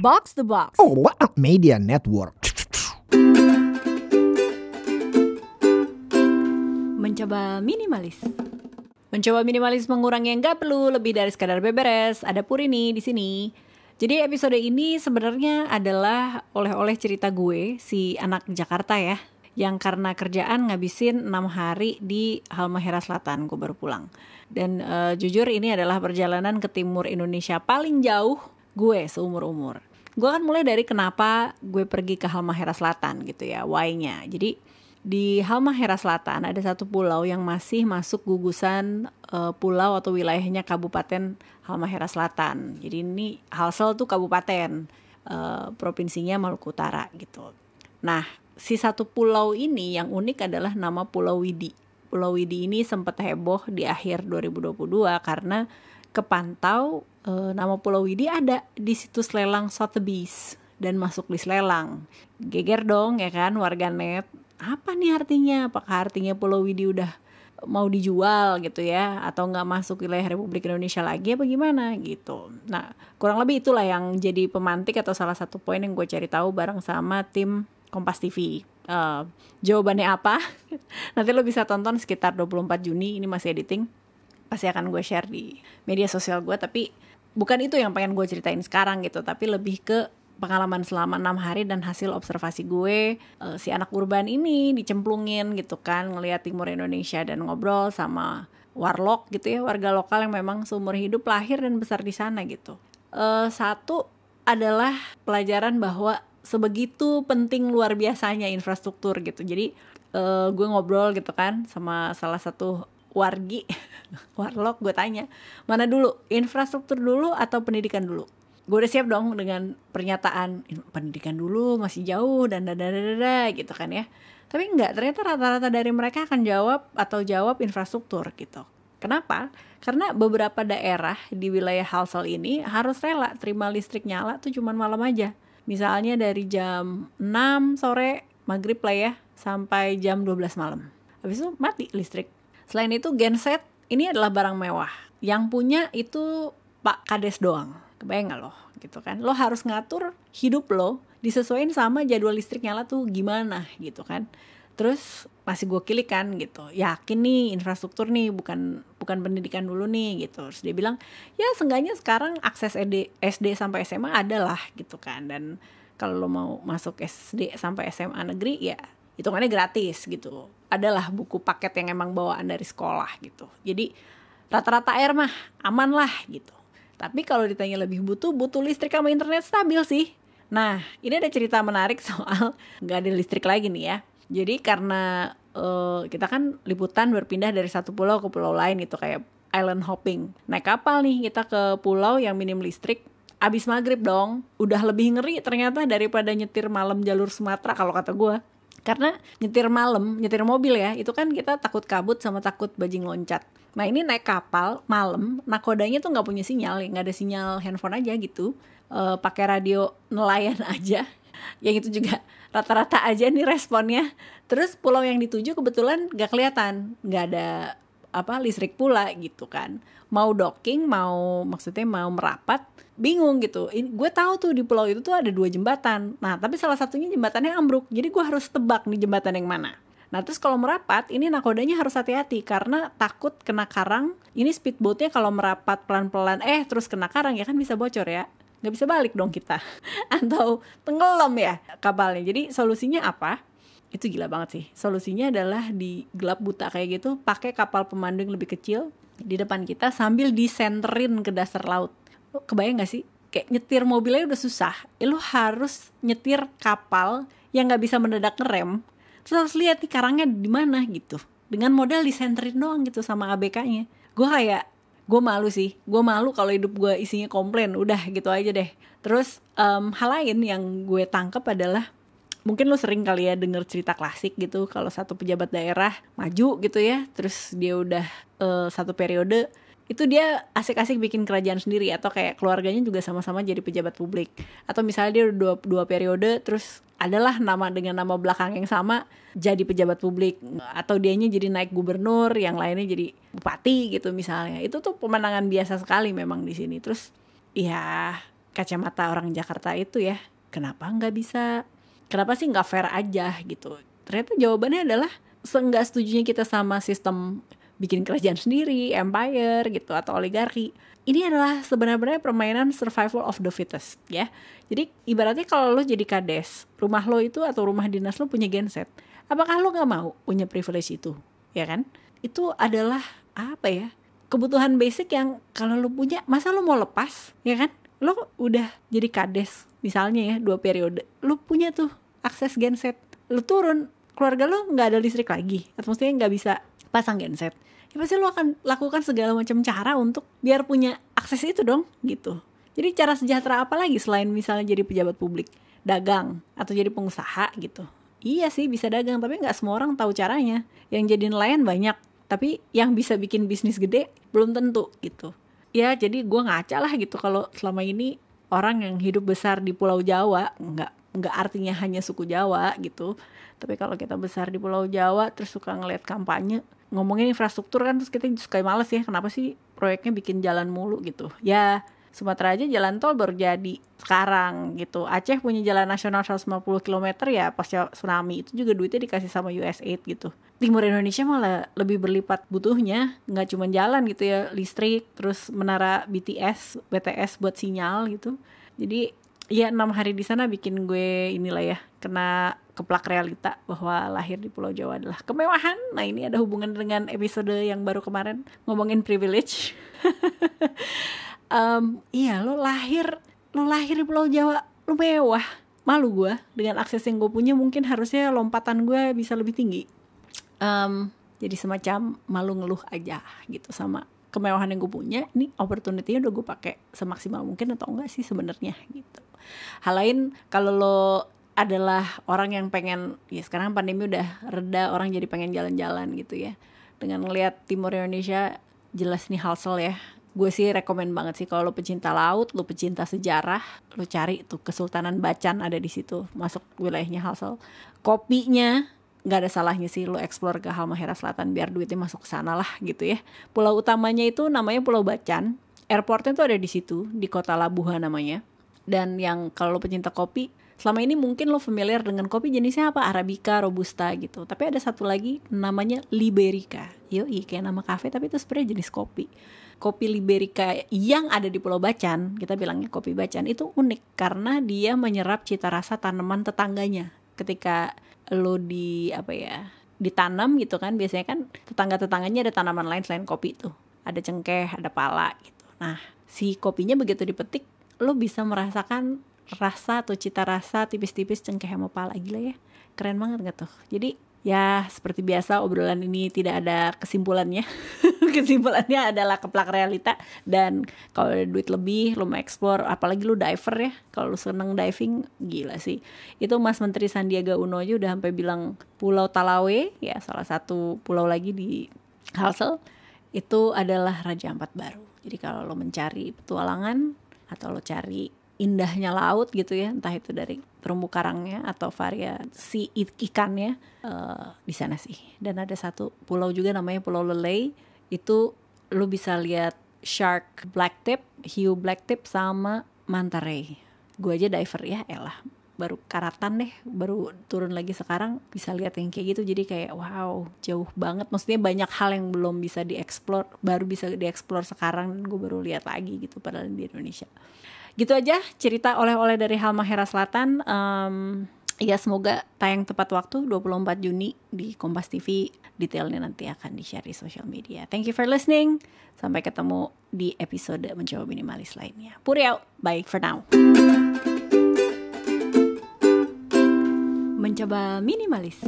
Box the Box. Oh, what a media network. Mencoba minimalis. Mencoba minimalis mengurangi yang nggak perlu lebih dari sekadar beberes. Ada Puri nih di sini. Jadi episode ini sebenarnya adalah oleh-oleh cerita gue si anak Jakarta ya yang karena kerjaan ngabisin enam hari di Halmahera Selatan gue baru pulang dan uh, jujur ini adalah perjalanan ke timur Indonesia paling jauh gue seumur umur gue kan mulai dari kenapa gue pergi ke Halmahera Selatan gitu ya why-nya jadi di Halmahera Selatan ada satu pulau yang masih masuk gugusan uh, pulau atau wilayahnya Kabupaten Halmahera Selatan. Jadi ini Halsel tuh kabupaten, uh, provinsinya Maluku Utara gitu. Nah, si satu pulau ini yang unik adalah nama Pulau Widi. Pulau Widi ini sempat heboh di akhir 2022 karena kepantau uh, nama Pulau Widi ada di situs lelang Sotheby's dan masuk list lelang. Geger dong ya kan warganet apa nih artinya? Apakah artinya Pulau Widi udah mau dijual gitu ya atau nggak masuk wilayah Republik Indonesia lagi apa gimana gitu. Nah kurang lebih itulah yang jadi pemantik atau salah satu poin yang gue cari tahu bareng sama tim Kompas TV. Uh, eh, jawabannya apa? Nanti lo bisa tonton sekitar 24 Juni ini masih editing. Pasti akan gue share di media sosial gue tapi bukan itu yang pengen gue ceritain sekarang gitu tapi lebih ke pengalaman selama enam hari dan hasil observasi gue uh, si anak urban ini dicemplungin gitu kan ngelihat timur Indonesia dan ngobrol sama warlock gitu ya warga lokal yang memang seumur hidup lahir dan besar di sana gitu. Uh, satu adalah pelajaran bahwa sebegitu penting luar biasanya infrastruktur gitu. Jadi uh, gue ngobrol gitu kan sama salah satu wargi warlock gue tanya mana dulu? Infrastruktur dulu atau pendidikan dulu? Gue udah siap dong dengan pernyataan pendidikan dulu masih jauh dan dada gitu kan ya. Tapi enggak ternyata rata-rata dari mereka akan jawab atau jawab infrastruktur gitu. Kenapa? Karena beberapa daerah di wilayah Halsel ini harus rela terima listrik nyala tuh cuman malam aja. Misalnya dari jam 6 sore maghrib lah ya sampai jam 12 malam. Habis itu mati listrik selain itu genset ini adalah barang mewah. Yang punya itu Pak Kades doang. Kebayang gak lo? Gitu kan. Lo harus ngatur hidup lo disesuaikan sama jadwal listrik nyala tuh gimana gitu kan. Terus masih gue kilik kan gitu. Yakin nih infrastruktur nih bukan bukan pendidikan dulu nih gitu. Terus dia bilang ya seenggaknya sekarang akses SD SD sampai SMA ada lah gitu kan. Dan kalau lo mau masuk SD sampai SMA negeri ya hitungannya gratis gitu adalah buku paket yang emang bawaan dari sekolah gitu jadi rata-rata air mah aman lah gitu tapi kalau ditanya lebih butuh, butuh listrik sama internet stabil sih. Nah, ini ada cerita menarik soal nggak ada listrik lagi nih ya. Jadi karena uh, kita kan liputan berpindah dari satu pulau ke pulau lain gitu kayak island hopping. Naik kapal nih kita ke pulau yang minim listrik. Abis maghrib dong, udah lebih ngeri ternyata daripada nyetir malam jalur Sumatera kalau kata gue karena nyetir malam nyetir mobil ya itu kan kita takut kabut sama takut bajing loncat. Nah ini naik kapal malam nakodanya tuh nggak punya sinyal nggak ada sinyal handphone aja gitu. E, pakai radio nelayan aja. Yang itu juga rata-rata aja nih responnya. Terus pulau yang dituju kebetulan nggak kelihatan nggak ada apa listrik pula gitu kan mau docking mau maksudnya mau merapat bingung gitu. Ini gue tahu tuh di pulau itu tuh ada dua jembatan. Nah, tapi salah satunya jembatannya ambruk. Jadi gue harus tebak nih jembatan yang mana. Nah, terus kalau merapat, ini nakodanya harus hati-hati karena takut kena karang. Ini speedboatnya kalau merapat pelan-pelan, eh terus kena karang ya kan bisa bocor ya. Nggak bisa balik dong kita. Atau tenggelam ya kapalnya. Jadi solusinya apa? Itu gila banget sih. Solusinya adalah di gelap buta kayak gitu, pakai kapal pemandu yang lebih kecil di depan kita sambil disenterin ke dasar laut. Lo kebayang gak sih? Kayak nyetir mobilnya udah susah eh, lo harus nyetir kapal yang nggak bisa mendadak ngerem. Terus harus lihat nih karangnya di mana gitu. Dengan modal disenterin doang gitu sama ABK-nya gue kayak gue malu sih. Gue malu kalau hidup gue isinya komplain. Udah gitu aja deh. Terus um, hal lain yang gue tangkap adalah mungkin lo sering kali ya denger cerita klasik gitu kalau satu pejabat daerah maju gitu ya terus dia udah uh, satu periode itu dia asik-asik bikin kerajaan sendiri atau kayak keluarganya juga sama-sama jadi pejabat publik. Atau misalnya dia dua, dua periode terus adalah nama dengan nama belakang yang sama jadi pejabat publik. Atau dianya jadi naik gubernur yang lainnya jadi bupati gitu misalnya. Itu tuh pemenangan biasa sekali memang di sini. Terus ya kacamata orang Jakarta itu ya kenapa nggak bisa kenapa sih nggak fair aja gitu ternyata jawabannya adalah seenggak setujunya kita sama sistem bikin kerajaan sendiri, empire gitu atau oligarki. Ini adalah sebenarnya permainan survival of the fittest ya. Jadi ibaratnya kalau lo jadi kades, rumah lo itu atau rumah dinas lo punya genset. Apakah lo nggak mau punya privilege itu? Ya kan? Itu adalah apa ya? Kebutuhan basic yang kalau lo punya, masa lo mau lepas? Ya kan? Lo udah jadi kades misalnya ya dua periode, lo punya tuh akses genset. Lo turun, keluarga lo nggak ada listrik lagi atau maksudnya nggak bisa pasang genset ya pasti lo akan lakukan segala macam cara untuk biar punya akses itu dong gitu. Jadi cara sejahtera apa lagi selain misalnya jadi pejabat publik? Dagang atau jadi pengusaha gitu. Iya sih bisa dagang tapi nggak semua orang tahu caranya. Yang jadi nelayan banyak tapi yang bisa bikin bisnis gede belum tentu gitu ya jadi gue ngaca lah gitu kalau selama ini orang yang hidup besar di Pulau Jawa nggak nggak artinya hanya suku Jawa gitu tapi kalau kita besar di Pulau Jawa terus suka ngeliat kampanye ngomongin infrastruktur kan terus kita suka males ya kenapa sih proyeknya bikin jalan mulu gitu. Ya Sumatera aja jalan tol baru jadi sekarang gitu. Aceh punya jalan nasional 150 km ya pasca tsunami itu juga duitnya dikasih sama USAID gitu Timur Indonesia malah lebih berlipat butuhnya nggak cuma jalan gitu ya listrik terus menara BTS BTS buat sinyal gitu jadi ya enam hari di sana bikin gue inilah ya kena keplak realita bahwa lahir di Pulau Jawa adalah kemewahan. Nah ini ada hubungan dengan episode yang baru kemarin ngomongin privilege. um, iya lo lahir lo lahir di Pulau Jawa lo mewah. Malu gue dengan akses yang gue punya mungkin harusnya lompatan gue bisa lebih tinggi. Um, jadi semacam malu ngeluh aja gitu sama kemewahan yang gue punya. Ini opportunity-nya udah gue pakai semaksimal mungkin atau enggak sih sebenarnya gitu. Hal lain kalau lo adalah orang yang pengen ya sekarang pandemi udah reda orang jadi pengen jalan-jalan gitu ya dengan ngelihat timur Indonesia jelas nih Halsel ya gue sih rekomend banget sih kalau lo pecinta laut lo pecinta sejarah lo cari tuh Kesultanan Bacan ada di situ masuk wilayahnya Halsel kopinya nggak ada salahnya sih lo explore ke Halmahera Selatan biar duitnya masuk ke sana lah gitu ya. Pulau utamanya itu namanya Pulau Bacan. Airportnya tuh ada di situ di kota Labuha namanya. Dan yang kalau lo pecinta kopi selama ini mungkin lo familiar dengan kopi jenisnya apa? Arabica robusta gitu. Tapi ada satu lagi namanya liberica. Yo kayak nama kafe tapi itu sebenarnya jenis kopi. Kopi liberica yang ada di Pulau Bacan kita bilangnya kopi Bacan itu unik karena dia menyerap cita rasa tanaman tetangganya ketika lo di apa ya ditanam gitu kan biasanya kan tetangga tetangganya ada tanaman lain selain kopi tuh. Ada cengkeh ada pala gitu. Nah si kopinya begitu dipetik lo bisa merasakan rasa atau cita rasa tipis-tipis cengkeh sama pala. Gila ya keren banget gak tuh? Jadi ya seperti biasa obrolan ini tidak ada kesimpulannya. Kesimpulannya adalah keplak realita. Dan kalau ada duit lebih lo mau explore apalagi lo diver ya. Kalau lo seneng diving gila sih. Itu Mas Menteri Sandiaga Uno aja udah sampai bilang Pulau Talawe ya salah satu pulau lagi di Halsel itu adalah Raja Ampat Baru. Jadi kalau lo mencari petualangan atau lo cari indahnya laut gitu ya entah itu dari terumbu karangnya atau variasi ikannya uh, di sana sih. Dan ada satu pulau juga namanya Pulau Lele itu lu bisa lihat shark black tip, hiu black tip sama manta ray. Gue aja diver ya elah baru karatan deh baru turun lagi sekarang bisa lihat yang kayak gitu. Jadi kayak wow jauh banget. Maksudnya banyak hal yang belum bisa dieksplor baru bisa dieksplor sekarang gue baru lihat lagi gitu padahal di Indonesia gitu aja cerita oleh-oleh dari Halmahera Selatan. Um, ya semoga tayang tepat waktu 24 Juni di Kompas TV detailnya nanti akan di share di social media. Thank you for listening. Sampai ketemu di episode mencoba minimalis lainnya. Puri out bye for now. Mencoba minimalis